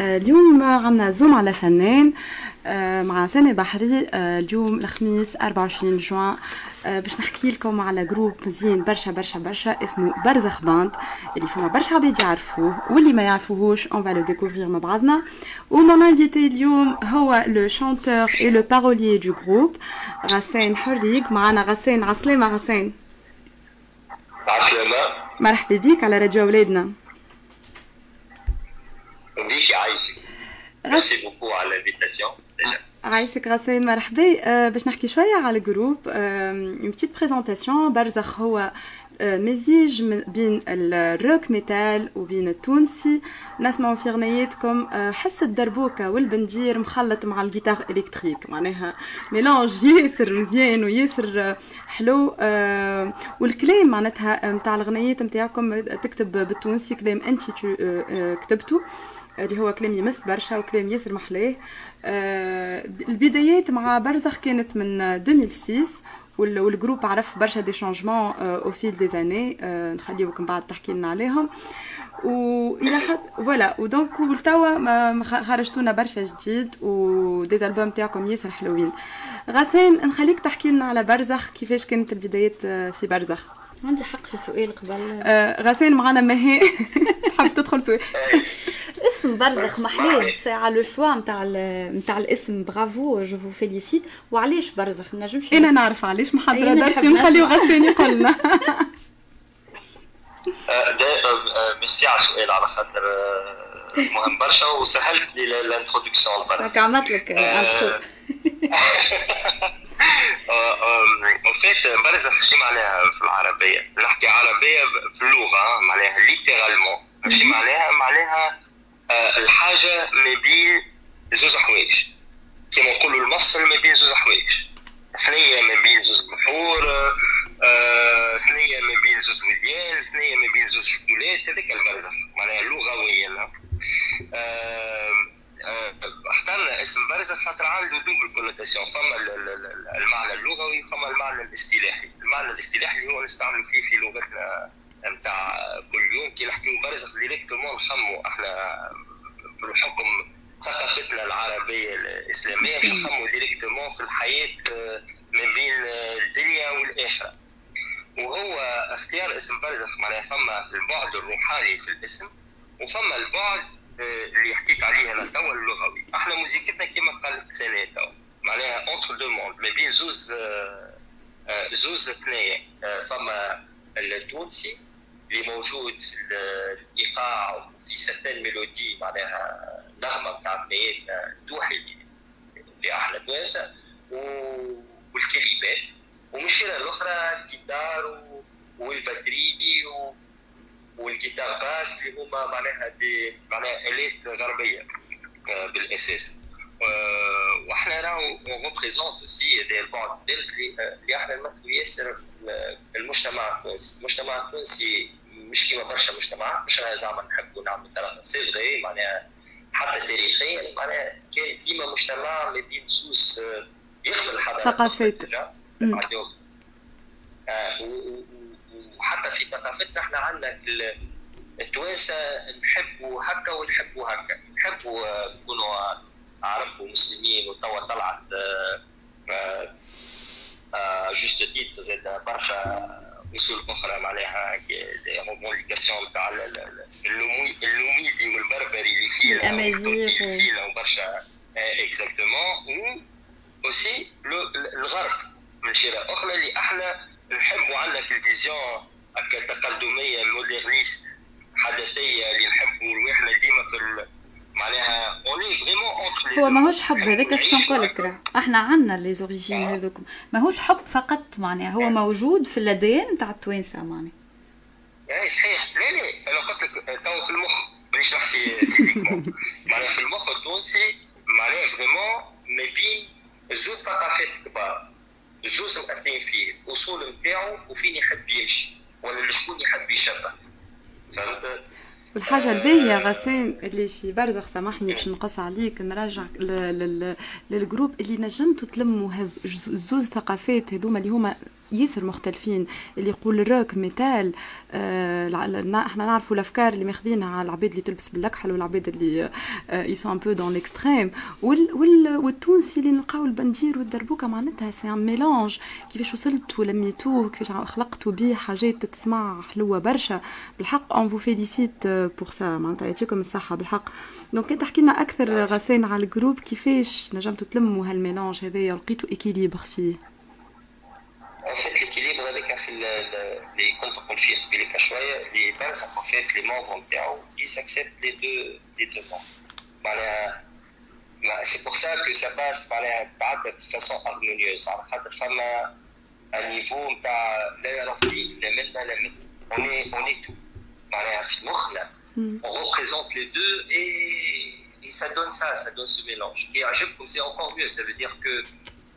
اليوم عنا zoom على فنان آه، مع سامي بحري آه، اليوم الخميس 24 جوان. آه، باش نحكي لكم على groupe مزيان برشا برشا برشا اسمه برزخ Band اللي فما برشا عباد يعرفوه واللي ما يعرفوهوش on va le découvrir مع بعضنا. و mon invité اليوم هو le chanteur et le parolier du groupe غسان حريق معنا غسان عسلامة غسان عسلامة. مرحبا بيك على راديو أولادنا. بيك عايشك merci beaucoup على ال invitation عايشك غسان مرحبا باش نحكي شوية على ال groupe une petite présentation برزخ هو مزيج بين ال rock metal وبين التونسي نسمعوا في غنياتكم حس الدربوكة والبندير مخلط مع ال guitare électrique معناها mélange ياسر مزيان وياسر حلو والكلام معناتها نتاع الغنيات نتاعكم تكتب بالتونسي كلام انت كتبته اللي هو كلام يمس برشا وكلام ياسر محلاه. آه البدايات مع برزخ كانت من 2006 وال groupe عرف برشا des changements au fil des années نخليوك من بعد تحكي لنا عليهم. والى حد voilà و donc ولتوا خرجتونا برشا جديد و des albums تاعكم ياسر حلوين. غسان نخليك تحكي لنا على برزخ كيفاش كانت البدايات في برزخ؟ عندي حق في سؤال قبل. آه غسان معنا مهي تحب تدخل سؤال. اسم برزخ محلاه ساعة le choix نتاع نتاع الاسم. bravo je vous félicite وعلاش برزخ؟ نجمش أنا نعرف علاش محضره درسي ونخليو غسان يقول لنا. ميرسي على السؤال على خاطر مهم برشا وسهلت لي ال introduction برشا عملت لك en fait برزخ شي معناها في العربيه نحكي عربيه في اللغة معناها littéralement شي معناها معناها الحاجة ما بين زوز حوايج كيما نقولوا المفصل ما بين زوز حوايج ثنيه ما بين زوز بحور ثنيه ما بين زوز وديان ثنيه ما بين زوز شكولات هذاك البرزخ معناها لغويا اخترنا اسم برزخ خاطر عنده double connotation فما المعنى اللغوي فما المعنى الاصطلاحي. المعنى الاصطلاحي هو نستعمل فيه في لغتنا نتاع كل يوم. كي نحكيو برزخ directement نخمو إحنا في الحكم ثقافتنا العربية الإسلامية نخمو directement في الحياة ما بين الدنيا والآخرة. وهو اختيار اسم برزخ معناها فما البعد الروحاني في الاسم وفما البعد اللي حكيت عليه أنا توا اللغوي. إحنا موزيكتنا كما قالت سنه توا. معناها entre deux mondes ما بين زوز زوز ثنايا فما التونسي اللي موجود الإيقاع وفي certaine mélodie معناها نغمة نتاع بنياتنا الدوحي اللي إحنا توانسه والكلمات ومن الشيره الأخرى الجيتار وال batterie وال guitare basse اللي هما معناها des معناها الات غربية بالاساس وإحنا راهو représente aussi des البعد اللي إحنا نمثلوا ياسر المجتمع التونسي، المجتمع التونسي مش كيما برشا مجتمعات مش زعما نحبوا نعملوا c'est vrai معناها حتى تاريخيا معناها كان ديما مجتمع ما بين زوز يخدم الحضارة. ثقافات. وحتى في ثقافتنا إحنا عندنا التوانسة نحبوا هكا ونحبوا هكا. نحبوا نكونوا عرب ومسلمين وتوا طلعت juste titre زاد برشا أصول أخرى معناها des revendications تاع اللوميدي والبربري اللي فينا الأمازيغ اللي فينا وبرشا exactement و aussi الغرب من شيره أخرى اللي إحنا نحبوا عندنا ال vision هكا تقدميه moderniste حدثية اللي نحبوا إحنا ديما في معناها اوني فريمون اونتر هو ماهوش حب هذاك باش نقول لك إحنا عندنا les origines هذوكم. ماهوش حب فقط معناها هو موجود في الأديان تاع التوانسة معناها. اي صحيح. لا لا. أنا قلت لك تو في المخ. مانيش نحكي physiquement. معناها في المخ التونسي معناها vraiment ما بين زوج ثقافات كبار. زوز مأثرين فيه. الأصول نتاعو وفين يحب يمشي. ولا لشكون يحب يشبه فهمت؟ والحاجة الباهية غسان اللي في برزخ سامحني باش نقص عليك نرجع لل groupe اللي نجمتوا تلموا زوز ثقافات هذوما اللي هما ياسر مختلفين اللي يقول ال rock métal آه إحنا نعرفوا الأفكار اللي ماخذينها على العباد اللي تلبس باللكحل والعباد اللي ils sont un peu dans l'extrême والتونسي اللي نلقاو البندير والدربوكة معناتها سي ان ميلونج كيفاش وصلت ولميتوه؟ كيفاش خلقتوا به حاجات تسمع حلوة برشا. بالحق اون فو فيليسيت بور سا معناتها يعطيكم الصحة بالحق. دونك كي تحكي لنا أكثر غسان على الجروب كيفاش نجمتوا تلموا هالميلونج هذايا؟ ولقيتوا اكيليبر فيه. فات ليكيليبر هذاك في اللي كنت نقول فيه قبيلك شويه اللي بارزة en fait les membres نتاعو ils acceptent les deux les deux membres معناها c'est pour ça que ça passe معناها تعدى de façon harmonieuse على خاطر فما un niveau نتاع لا يرى فيه لا منا لا منا on est on est tout معناها في مخنا on représente les deux et et ça donne ça, ça donne ce mélange. Et à Jebkoum, c'est encore mieux, ça veut dire que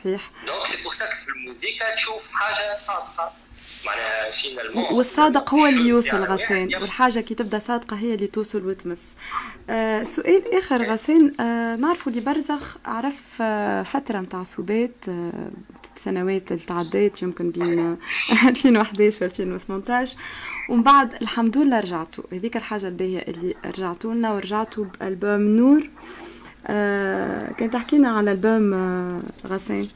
صحيح. donc c'est pour ça في الموسيقى تشوف حاجة صادقة. معناها والصادق هو اللي يوصل غسان. والحاجة كي تبدأ صادقة هي اللي توصل وتمس. آه سؤال آخر غسان. آه نعرفوا اللي برزخ عرف آه فترة متاع سوبات آه سنوات اللي تعديت يمكن بين 2011 و 2018 ومن بعد الحمد لله رجعتوا هذيك الحاجة الباهية اللي رجعتوا لنا ورجعتوا بألبوم نور. آه كان تحكينا على البوم آه غسان.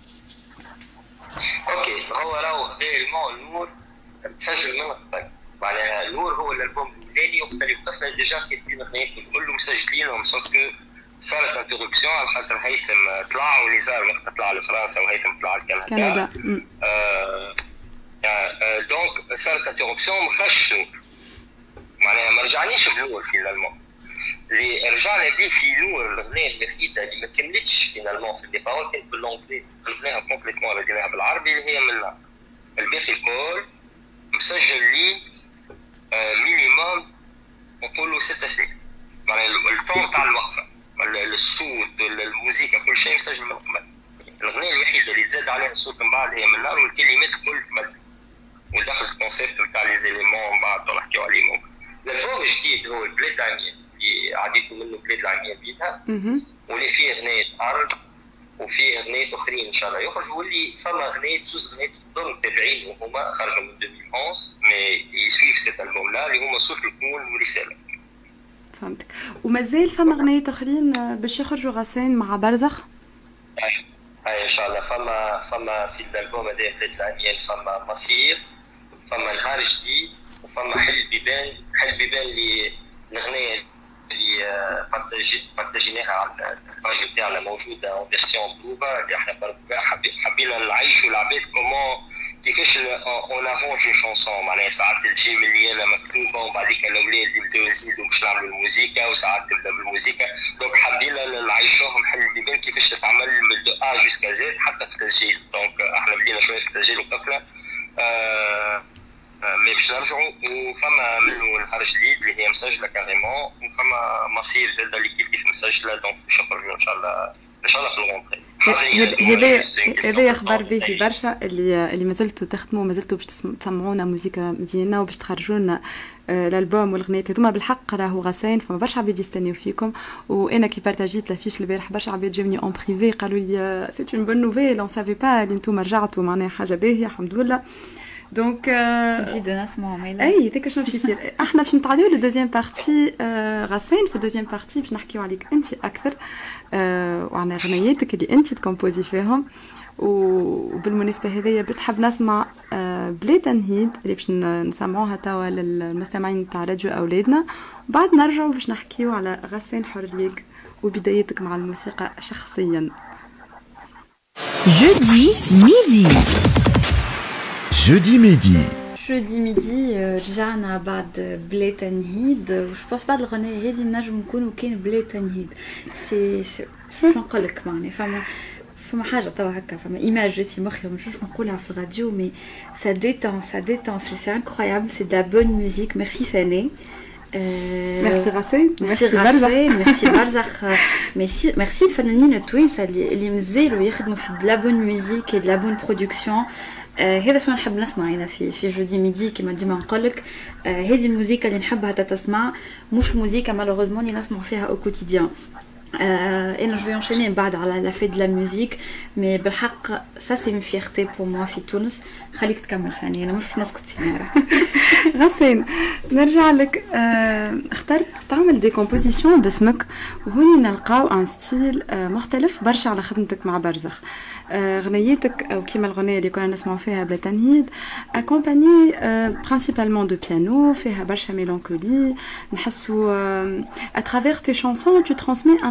OK. هو راهو réellement نور تسجل من قبل معناها نور هو الألبوم الاولاني وقت اللي وقفنا déjà كاتبين اغنيات كله مسجلينهم sauf que صارت interruption على خاطر هيثم طلع ونزار وقت طلع لفرنسا وهيثم طلع لكندا. كندا. آه آه donc صارت interruption مخش نور معناها ما رجعنيش بنور finalement اللي رجعنا به في نور الاغنيه الوحيده اللي ما كملتش finalement في les paroles كانت ب l'anglais قلبناها complètement رديناها بالعربي اللي هي من نار الباقي الكل مسجل le minimum نقولوا ست سنين معناها التون تاع الوقفه الصوت الموسيقى كل شيء مسجل من قبل الاغنيه الوحيده اللي تزاد عليها الصوت من بعد هي من نار والكلمات كل تبدل ودخل ال concept نتاع les éléments من بعد نحكيو عليهم الالبوم الجديد هو البلاد العمياء عديتوا منه بلاد العمياء بيدها. واللي فيه أغنية أرض وفيه اغنيات أخرين إن شاء الله. يخرجوا واللي فما اغنيات زوز اغنيات ضمن متابعين وهما خرجوا من 2011 mais ils suivent cet album là اللي هما صوت الكون ورساله فهمتك. ومازال فما اغنيات أخرين باش يخرجوا غسان مع برزخ؟ أي إن شاء الله. فما فما في الألبوم هذا بلاد العميان فما مصير فما نهار جديد وفما حل بيبان حل بيبان اللي الأغنية اللي بارتاجيناها على ال page بتاعنا موجوده en version بروفا اللي إحنا حبينا نعيشوا العباد comment كيفاش on arrange chanson معناها ساعات تجي مليانه مكتوبه وبعديك الاولاد يبداو يزيدوا باش نعملوا الموسيقى وساعات تبدا بالموسيقى donc حبينا نعيشوهم حل البيبان كيفاش تتعمل من de A jusqu'à Z حتى التسجيل donc إحنا بدينا شوية في التسجيل وقفنا آه mais باش نرجعوا وفما منه نهار جديد اللي هي مسجله carrément وفما مصير زاد اللي كيف كيف مسجله donc باش يخرجوا ان شاء الله ان شاء الله في ال rentrée هذا هذا أخبار باهي برشا اللي اللي مازلتوا تخدموا مازلتوا باش تسمعونا موسيقى مزيانة وباش تخرجوا لنا الالبوم والاغنيات هذوما بالحق راهو غسان فما برشا عباد يستنيو فيكم. وأنا كي بارتاجيت l'affiche البارح برشا عباد جاوني en privé قالوا لي c'est une bonne nouvelle on savait pas اللي أنتم رجعتوا معناها حاجة باهية الحمد لله. donc نزيدو نسمعوا ميلا اي هذاك شنو باش يصير إحنا باش نتعداو لل deuxième partie غسان في ال deuxième partie باش نحكيو عليك انت أكثر وعلى اغنياتك اللي انت تكومبوزي فيهم وبالمناسبه هذيا بنحب نسمع بلا تنهيد اللي باش نسمعوها توا للمستمعين تاع راديو أولادنا. وبعد نرجعوا باش نحكيو على غسان حرليك وبدايتك مع الموسيقى شخصيا. جودي ميدي جودي ميدي جودي ميدي رجعنا بعد بلا تنهيد وش بونس بعد الغنية هذه نجم نكونوا كان بلا تنهيد سي شو نقول لك معني فما فما حاجه توا هكا فما ايماج جات في مخي ما نشوفش نقولها في الراديو مي سا ديتون سا ديتون سي سي انكرويابل سي دو لا بون ميوزيك ميرسي ساني ميرسي غاسين ميرسي غاسين ميرسي برزخ ميرسي ميرسي الفنانين التوانسه اللي اللي مازالوا يخدموا في دو لا بون ميوزيك دو لا بون برودكسيون هذا شنو نحب نسمع هنا في في جودي ميدي كما ديما نقول لك. هذه الموسيقى اللي نحبها تتسمع مش موسيقى مالوغوزمون اللي نسمع فيها أو كوتيديان Je vais enchaîner بعد على fête de la musique. Mais بالحق c'est une fierté pour moi في تونس. خليك تكمل ثاني أنا مش نسكت سينارة غسان نرجع لك. آه اخترت تعمل دي كومبوزيسيون باسمك وهوني نلقاو un style آه مختلف برشا على خدمتك مع برزخ. آه غنيتك أو كيما الغنية اللي كنا نسمعو فيها بلا تنهيد accompagnée principalement de piano فيها برشا mélancolie. نحسو à travers tes chansons tu transmets un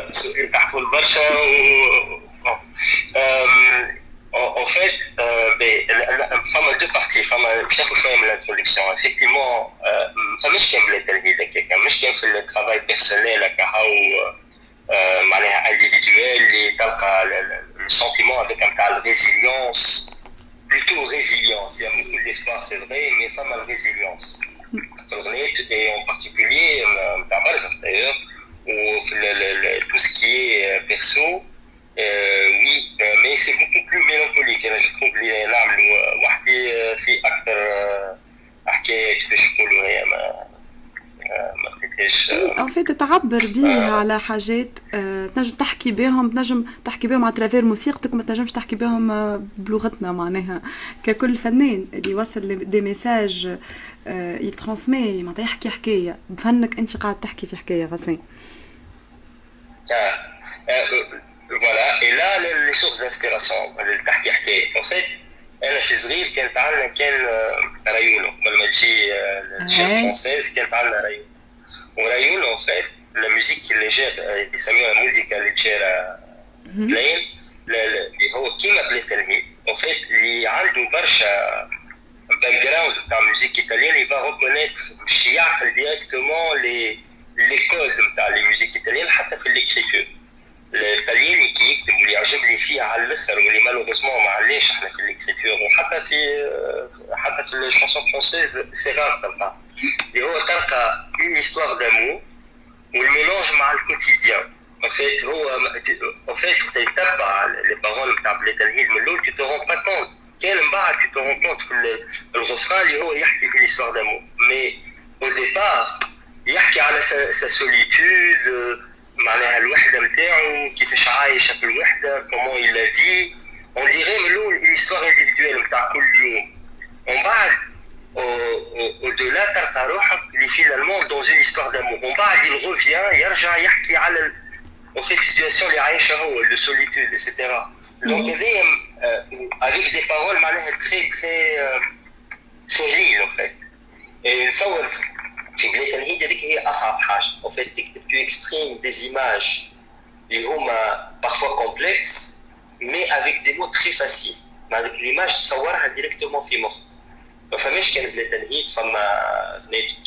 une euh, en, fait, euh, mais, a deux parties. Femme a, chaque fois, aime l'introduction. Effectivement, euh, femme, je aime de quelqu'un. Moi, je aime le travail personnel, à Kahao, euh, euh individuel, et euh, le, sentiment avec un tal résilience, plutôt résilience. Il y a beaucoup d'espoir, c'est vrai, mais femme a résilience. Mm. Et en particulier, d'ailleurs, ou tout ce qui est perso, oui mais c'est beaucoup plus mélancolique أنا je trouve اللي نعملوا وحدي في أكثر حكايه كيفاش نقولوا هي ما ما لقيتهاش en fait تعبر بيه على حاجات تنجم تحكي بهم تنجم تحكي بهم à travers موسيقتك ما تنجمش تحكي بهم بلغتنا معناها. ككل فنان اللي يوصل دي ميساج يترانسمي معناتها يحكي حكاية. بفنك أنت قاعد تحكي في حكاية غسان فوالا اي لا لي سورس دانسبيراسيون تحكي حكايه اون فيت انا في صغير كانت عندنا كان رايولو قبل ما تجي الشيف فرونسيز كانت عندنا رايولو ورايولو اون فيت لا ميوزيك اللي جاب يسموها موزيكا اللي تشيرا تلاين اللي هو كيما بلا تلهيد اون فيت اللي عنده برشا باك جراوند تاع ميوزيك ايطاليان يبا ريكونيتر باش يعقل ديريكتومون لي لي كود نتاع لي ميوزيك ايطاليان حتى في ليكريتور الطلياني كي يكتب واللي يعجبني فيه على الاخر واللي مالوغوزمون ما عليش احنا في الكريتور وحتى في حتى في الشانسون فرونسيز سي غار تلقى اللي هو تلقى اون هيستوار دامور والميلونج مع الكوتيديان en fait هو en fait تتبع لي بارول نتاع بلي تلهيد من الاول tu te rends pas compte كان من بعد tu te rends compte في الغفران اللي هو يحكي في l'histoire d'amour mais au départ يحكي على sa solitude معناها الوحده نتاعو كيفاش عايشه في الوحده كومون il في اون ديغي من الاول اون هيستوار انديفيدويل نتاع كل يوم ومن بعد او دولا تلقى روحك اللي فينالمون دون اون هيستوار دامور ومن بعد il revient يرجع يحكي على اون فيت السيتياسيون اللي عايشها هو دو سوليتود ايتترا دونك هذايا افيك دي بارول معناها تري تري سيريل اون فيت نصور في بلا تنهيد هذيك هي أصعب حاجة. en fait تكتب tout extrême des images اللي هما parfois complexes mais avec des mots très faciles معناتها l'image تصورها directement في مخك ما فماش كان بلاد الهند فما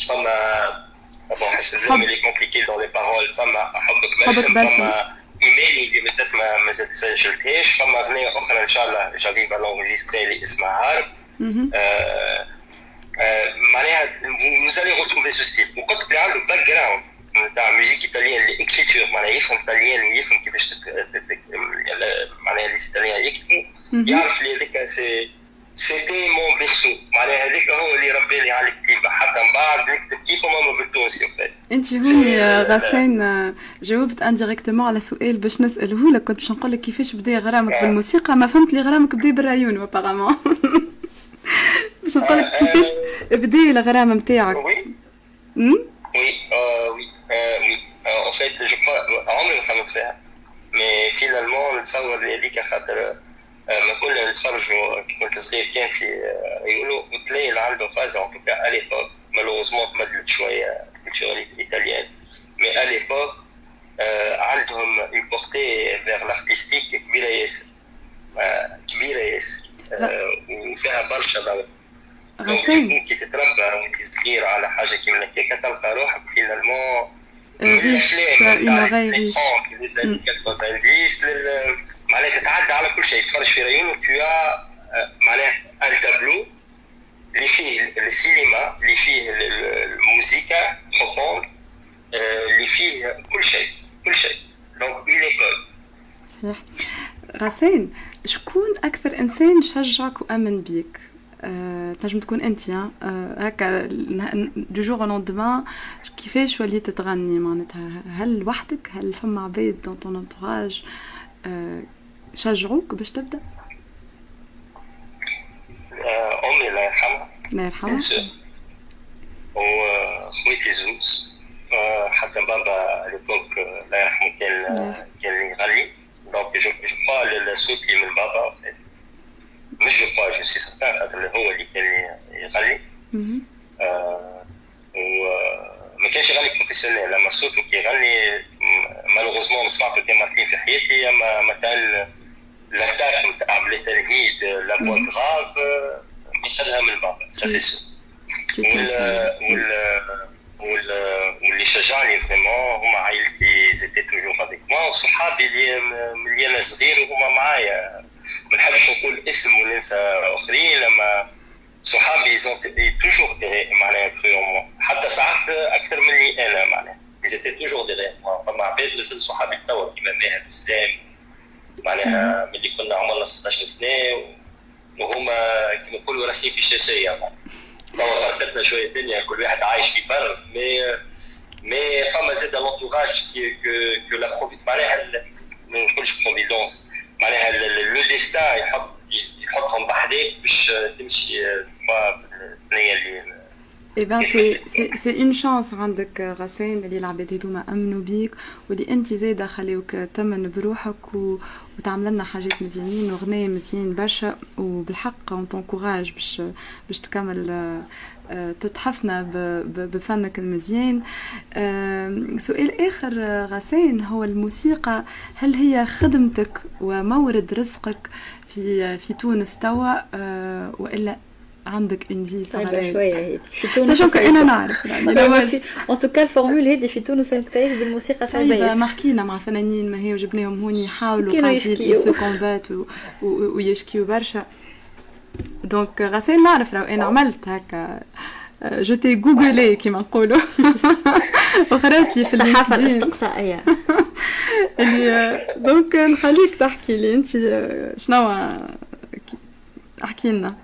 فما بون حس الزوم اللي كومبليكي دون لي بارول فما حبك باسم فما ايميلي اللي مازال ما مازال سجلتهاش فما اغنيه أخرى ان شاء الله جافي بالونجستري اللي اسمها هارب معناها vous allez retrouver ce style. وكنت بلي عنده باك جراوند نتاع ميوزيك ايطاليان الاكريتور معناها يفهم ايطاليان ويفهم كيفاش معناها لي ايطاليان يكتبوا يعرف اللي هذاك c'est c'était mon berceau معناها هذاك هو اللي رباني على الكتيبه حتى من بعد نكتب كيف ماما بالتونسي انت هوني غسان جاوبت indirectement على سؤال باش نساله لك كنت باش نقول لك كيفاش بدأ غرامك بالموسيقى. ما فهمت اللي غرامك بدأ ب Rai Uno apparemment باش نقول لك كيفاش بدا الغرام نتاعك وي. وي وي وي. en fait je عمري ما خممت فيها. mais finalement نتصور هذيك خاطر ما كنا نتفرجوا كي كنت صغير كان في يقولوا اللي عنده phase en tout cas à l'époque malheureusement تبدلت شوية ال culture ال italienne mais à l'époque عندهم une portée vers l'artistique كبيرة ياسر. كبيرة ياسر. وفيها برشا ذوق غسان كي تتربى وانت صغير على حاجة كيما هكاك تلقى روحك finalement ريش اون غير ريش معناها تتعدى على كل شيء. تفرج في ريون تو معناها ان تابلو اللي فيه السينما اللي فيه الموسيقى بروفوند اللي فيه كل شيء كل شيء. دونك اون ايكول صحيح. غسان شكون أكثر إنسان شجعك وآمن بيك؟ تنجم تكون انت هكا du jour au lendemain كيفاش وليت تغني معناتها هل وحدك هل فما عباد dans ton entourage شجعوك باش تبدا امي الله يرحمها الله يرحمها وخويتي زوز حتى بابا l'époque الله يرحمه كان كان يغني donc je je crois الصوت اللي من بابا مش je crois je sais خاطر هو اللي كان يغني وما كانش يغني professionnel لما صوته كي يغني malheureusement سمعته كان مرتين في حياتي اما مثلا l'attaque نتاع بلا تنهيد la voix grave ياخذها من بابا سا سي سو واللي شجعني vraiment هما عائلتي ils étaient toujours avec moi وصحابي اللي من أنا صغير وهما معايا. ما نحبش نقول اسم وننسى آخرين أما صحابي ils ont toujours معناها cru حتى ساعات أكثر مني أنا معناها. ils étaient toujours derrière فما عباد مازال صحابي توا كيما ماهر الاسلام معناها ملي كنا عمرنا 16 سنة وهما كيما نقولوا راسين في الشاشيه توا غرقتنا شوية الدنيا كل واحد عايش في بر mais mais فما زاد l'entourage qui que la معناها ما نقولش providence معناها le destin يحط يحطهم بحذاك باش تمشي الثنية اللي eh ben c'est c'est une chance عندك غسان اللي العباد هذوما أمنوا بيك واللي انت زاده خليوك تمن بروحك و... وتعمل لنا حاجات مزيانين وغناية مزيان برشا وبالحق on t'encourage باش باش تكمل آه، تتحفنا بفنك المزيان. سؤال آخر غسان هو الموسيقى هل هي خدمتك ومورد رزقك في في تونس توا؟ آه، وإلا عندك un في صعيبه شوية هذه في تونس sachant أنا نعرف. en tout cas ال formule هذه في تونس نتاعك بالموسيقى صعيبة. ما حكينا مع فنانين ما هي وجبناهم هون يحاولوا قاعدين ils se combattent ويشكيو برشا. donc غسان نعرف راهو أنا عملت هكا. je t'ai googlé كيما نقولوا. وخرجت لي في الصحافه الاستقصائيه اللي donc نخليك تحكي لي. أنت شنو؟ احكي لنا.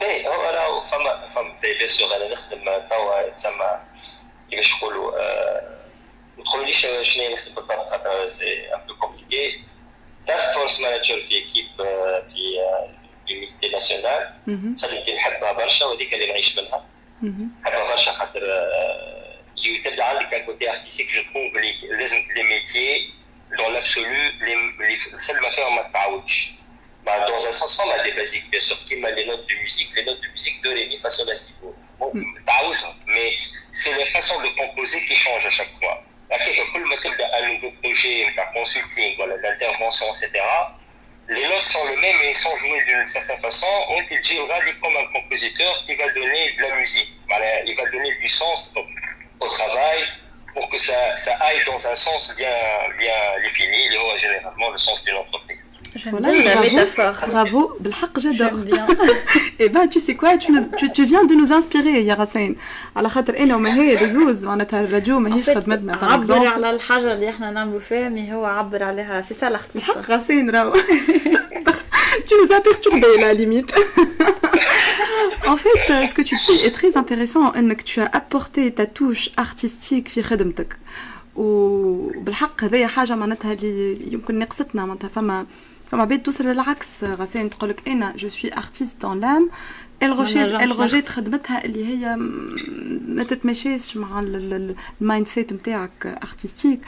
باهي هو راه فما فما bien sûr أنا نخدم توا تسمى كيفاش نقولوا ما تقولوليش شنو نخدم بالضبط؟ خاطر c'est un peu compliqué en: task force manager في équipe في في multinationale خدمتي نحبها برشا وهذيك اللي نعيش منها. نحبها برشا خاطر كي تبدأ عندك un côté artistique je trouve لازم les métiers dans l'absolu الخدمه فيهم ما تتعاودش Bah, dans un sens, on a des basiques, bien sûr, كيما les notes de musique, les notes de musique do ré mi fa sol à autre, mais c'est la façon de composer qui change à chaque fois. Là, quelquefois, le un nouveau projet, un consulting, voilà, l'intervention, etc. Les notes sont les mêmes et sont jouées d'une certaine façon. On te dira, lui, comme un compositeur, il va donner de la musique. Il va donner du sens au, travail, pour que ça, aille dans un sens bien, bien défini, généralement le sens de l'entreprise. Voilà, la métaphore. Bravo, بالحق j'adore. Et bah tu sais quoi, tu, tu, tu viens de nous inspirer يا غسان. على خاطر انا وما هي بزوز معناتها الراديو ماهيش خدمتنا عبر على الحاجه اللي احنا نعملوا فيها مي هو عبر عليها سي سا لاختيار. الحق غسان راهو. tu nous as perturbé la limite. en fait, ce que tu dis est très intéressant, انك tu as apporté ta touche artistique في خدمتك. وبالحق هذه حاجه معناتها اللي يمكن نقصتنا معناتها فما فما عباد توصل للعكس غسان تقول لك انا جو سوي ارتيست دون لام الغوجيت الغوجيت خدمتها اللي هي ما تتمشيش مع المايند سيت نتاعك ارتستيك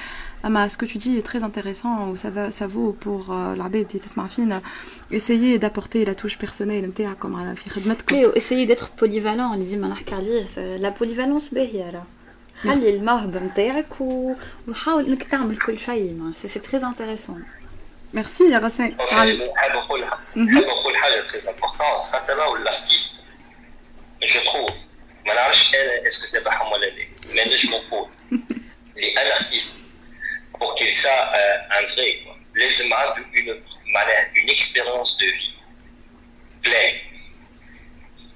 اما سكو تو دي تري انتريسون و سا سا فو بور العباد اللي تسمع فينا اسيي دابورتي لا توش بيرسونيل نتاعكم على في خدمتكم اي اسيي ديتر بوليفالون اللي ديما نحكي عليه لا بوليفالونس باهيه راه خلي الموهبه نتاعك وحاول انك تعمل كل شيء سي تري انتريسون Merci, Yarassé. Mhm. très important. l'artiste, je trouve, est-ce que mais je m'en Les un pour qu'il soit euh, un vrai, les une, une expérience de vie pleine.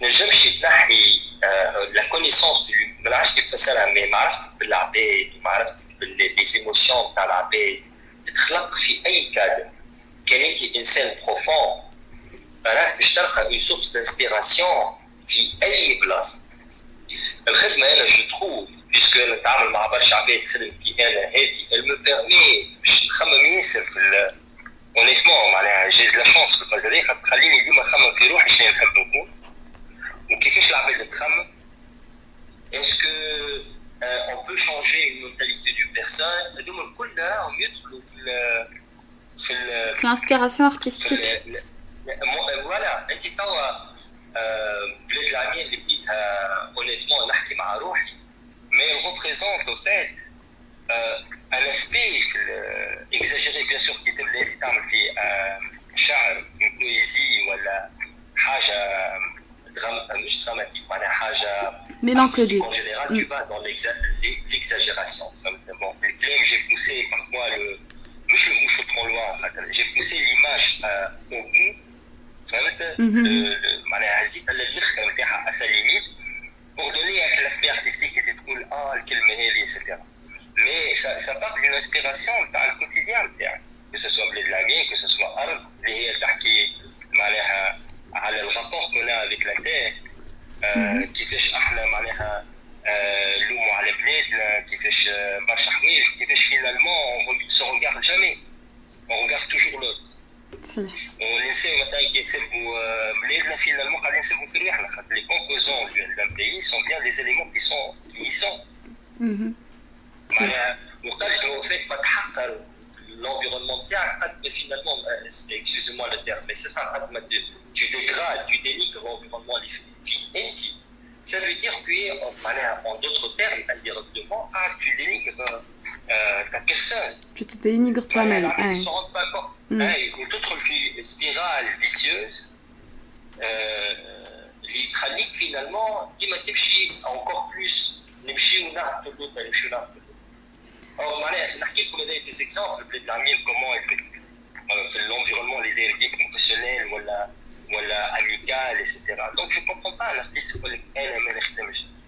Ne jamais euh, la connaissance du, mais les émotions, de تتخلق في أي كادر. كان انت إنسان profond راك باش تلقى une source d'inspiration في أي بلاصه الخدمة أنا je trouve puisque نتعامل مع برشا عباد خدمتي أنا هذه elle me permet باش نخمم ياسر في honnêtement معناها j'ai la chance في المجال خاطر تخليني ديما نخمم في روحي شنو نحب نكون. وكيفاش العباد تخمم؟ اسكو on peut changer une mentalité d'une personne هذوما كلها يدخلوا في في الانسبيراسيون ارتستيك فوالا انت توا بلاد العاميه اللي بديتها اونيتمون نحكي مع روحي مي ريبريزونت او فات ان اسبي اكزاجيري بيان سور كي تبدا تعمل في شعر بويزي ولا حاجه درام مش دراماتيك معناها حاجه ميلانكوليك en général tu vas dans l'exagération bon les claims j'ai poussé parfois le مش le trop loin j'ai poussé l'image euh, au bout فهمت معناها هزيتها للاخر نتاعها اسا ليميت pour donner un l'aspect artistique qui تقول اه الكلمه هذه etc mais ça, ça part d'une inspiration تاع الكوتيديان نتاعك que ce soit بلاد العمين que ce soit ارض اللي هي تحكي معناها على الرابور كنا افيك لا تير كيفاش احنا معناها نلوموا على بلادنا كيفاش برشا حوايج كيفاش فينالمون اون سو روغارد جامي اون روغارد توجور لو صحيح ونساو مثلا كي نسبوا بلادنا فينالمون قاعدين نسبوا في رواحنا خاطر لي كومبوزون دان بيي سون بيان لي زيليمون كي سون يسون معناها وقلت فيك ما تحقر l'environnement تاعك finalement excusez-moi le terme mais c'est ça tu dégrades, tu dénigres l'environnement des filles intimes. Ça veut dire que, en, d'autres termes, indirectement, ah, tu dénigres euh, ta personne. Tu te dénigres toi-même. Voilà, ouais. Ils ne s'en rendent pas compte. Mm. D'autres spirale vicieuse, euh, les traniques finalement, dit Matemchi, encore plus, Nemchi ou Nartodo, Nemchi ou Nartodo. Or, Malé, Narki, pour donner des exemples, de l'armée, comment euh, l'environnement, les dérives professionnels, voilà ولا amical, etc. Donc je ne comprends pas l'artiste qui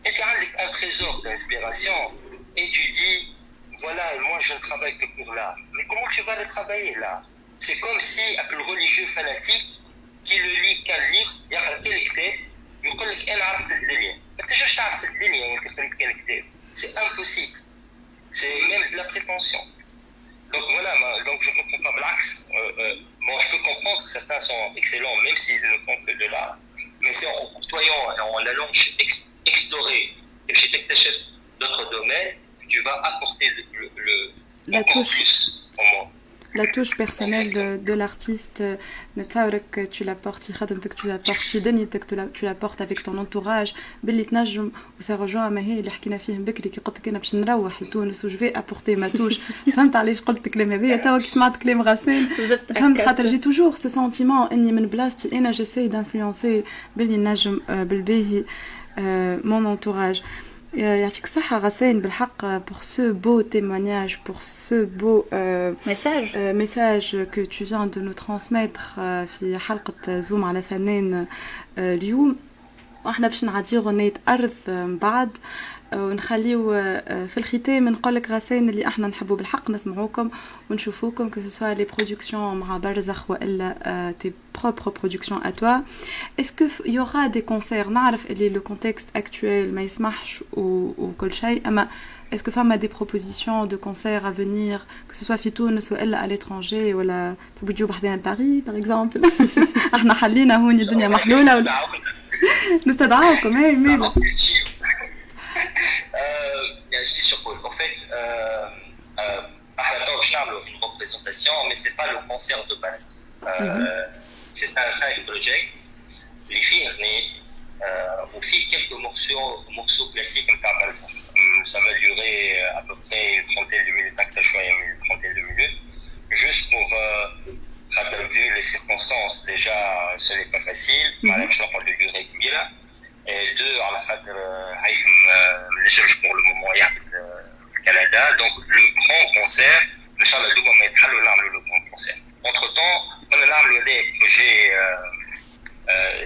Et tu as un trésor d'inspiration et tu dis, voilà, moi je ne travaille que pour l'art. Mais comment tu vas le travailler là C'est comme si un religieux fanatique qui le lit qu'un livre, il y a quel يقول لك انا عرفت الدنيا ما تنجمش تعرف الدنيا وانت قريت كان كتاب سي امبوسيبل سي ميم دو لا بريبونسيون Donc voilà, donc je ne comprends pas Blax. Bon, je peux comprendre que certains sont excellents, même s'ils ne font que de l'art. Mais c'est en côtoyant et en allant explorer et chez d'autres domaines que tu vas apporter le, le, le encore plus au monde la touche personnelle de, de l'artiste, euh, que tu l'apportes, que tu l'apportes, que tu l'apportes avec ton entourage, ça rejoint Mahi, je vais apporter ma. J'ai toujours ce sentiment, j'essaie d'influencer euh, euh, mon entourage. لتونس وجفي ابورتي ما توش فهمت علاش قلت الكلام هذايا توا كي سمعت كلام غسان فهمت خاطر جي توجور سو سونتيمون اني من بلاصتي انا جيساي دانفلونسي باللي نجم بالباهي مون انتوراج يعطيك الصحة غسان بالحق pour ce beau témoignage, pour ce beau euh, message. Euh, message que tu viens de nous transmettre في حلقة زوم على فنان اليوم واحنا باش نعدي غنية أرض بعد ونخليو في الختام نقول لك غسان اللي إحنا نحبوا بالحق نسمعوكم ونشوفوكم que ce soit les productions مع برزخ وإلا tes propres productions à toi est-ce qu'il y aura des concerts نعرف اللي le contexte actuel ما يسمحش وكل شيء. أما a des propositions de concerts à venir que ce soit في تونس ou à l'étranger ولا في بوجوب حدنا Paris par exemple إحنا حلينا هون الدنيا محلولة. نستدعاكم اي ميلا c'est sur Paul. En fait, euh, euh, une représentation, mais c'est pas le concert de base. Euh, mhm. C'est un side project. Les filles, on fait quelques morceaux, morceaux classiques Ça va durer à peu près une trentaine de minutes, une trentaine de minutes, juste pour euh, vu les circonstances. Déjà, ce n'est pas facile. Madame Schnapp, on l'a duré et deux على خاطر هيثم ما نجمش pour le moment يعمل Canada donc le grand concert ان شاء الله دوما ما يتحلوا نعملوا le grand concert entre temps كنا نعملوا des projets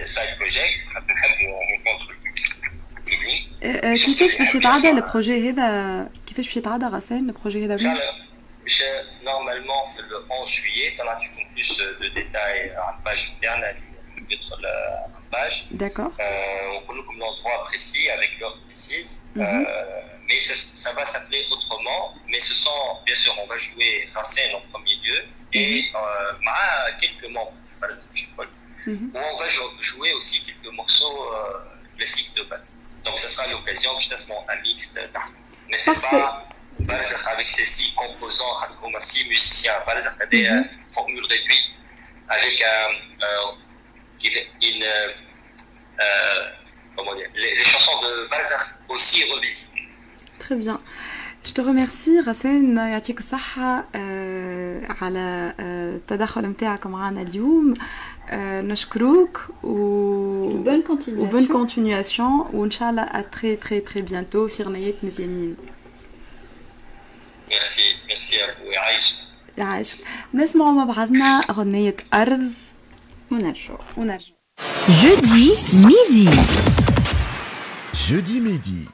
سايد بروجيكت نحبوا نكونتر كيفاش باش يتعدى البروجي هذا كيفاش باش يتعدى غسان البروجي هذا باش نورمالمون في لو 11 جويي طلعتكم بلوس دو ديتاي على الباج نتاعنا mettre page. D'accord. Euh, on connaît comme l'endroit précis, avec l'heure précise. Mm -hmm. mais ça, va s'appeler autrement. Mais ce sont, bien sûr, on va jouer Racine en premier lieu et mm -hmm. euh, quelques membres Mm -hmm. on va jouer aussi quelques morceaux euh, classiques de base. Donc ça sera l'occasion justement un mix de Mais c'est pas avec ces six composants, six musiciens, des mm -hmm. formules réduites avec un une. Euh, comment dire, les, les, chansons de Balzakh aussi revisitées. Très bien. Je te remercie راسين يعطيك الصحة على التدخل نتاعك معنا اليوم نشكروك و بون كونتينياسيون وبون كونتينياسيون وان شاء الله ا تري تري تري بيانتو في غنيات مزيانين ميرسي ميرسي يعيش يعيش نسمعوا مع بعضنا غنية أرض on a le on a. Jeudi midi. Jeudi midi.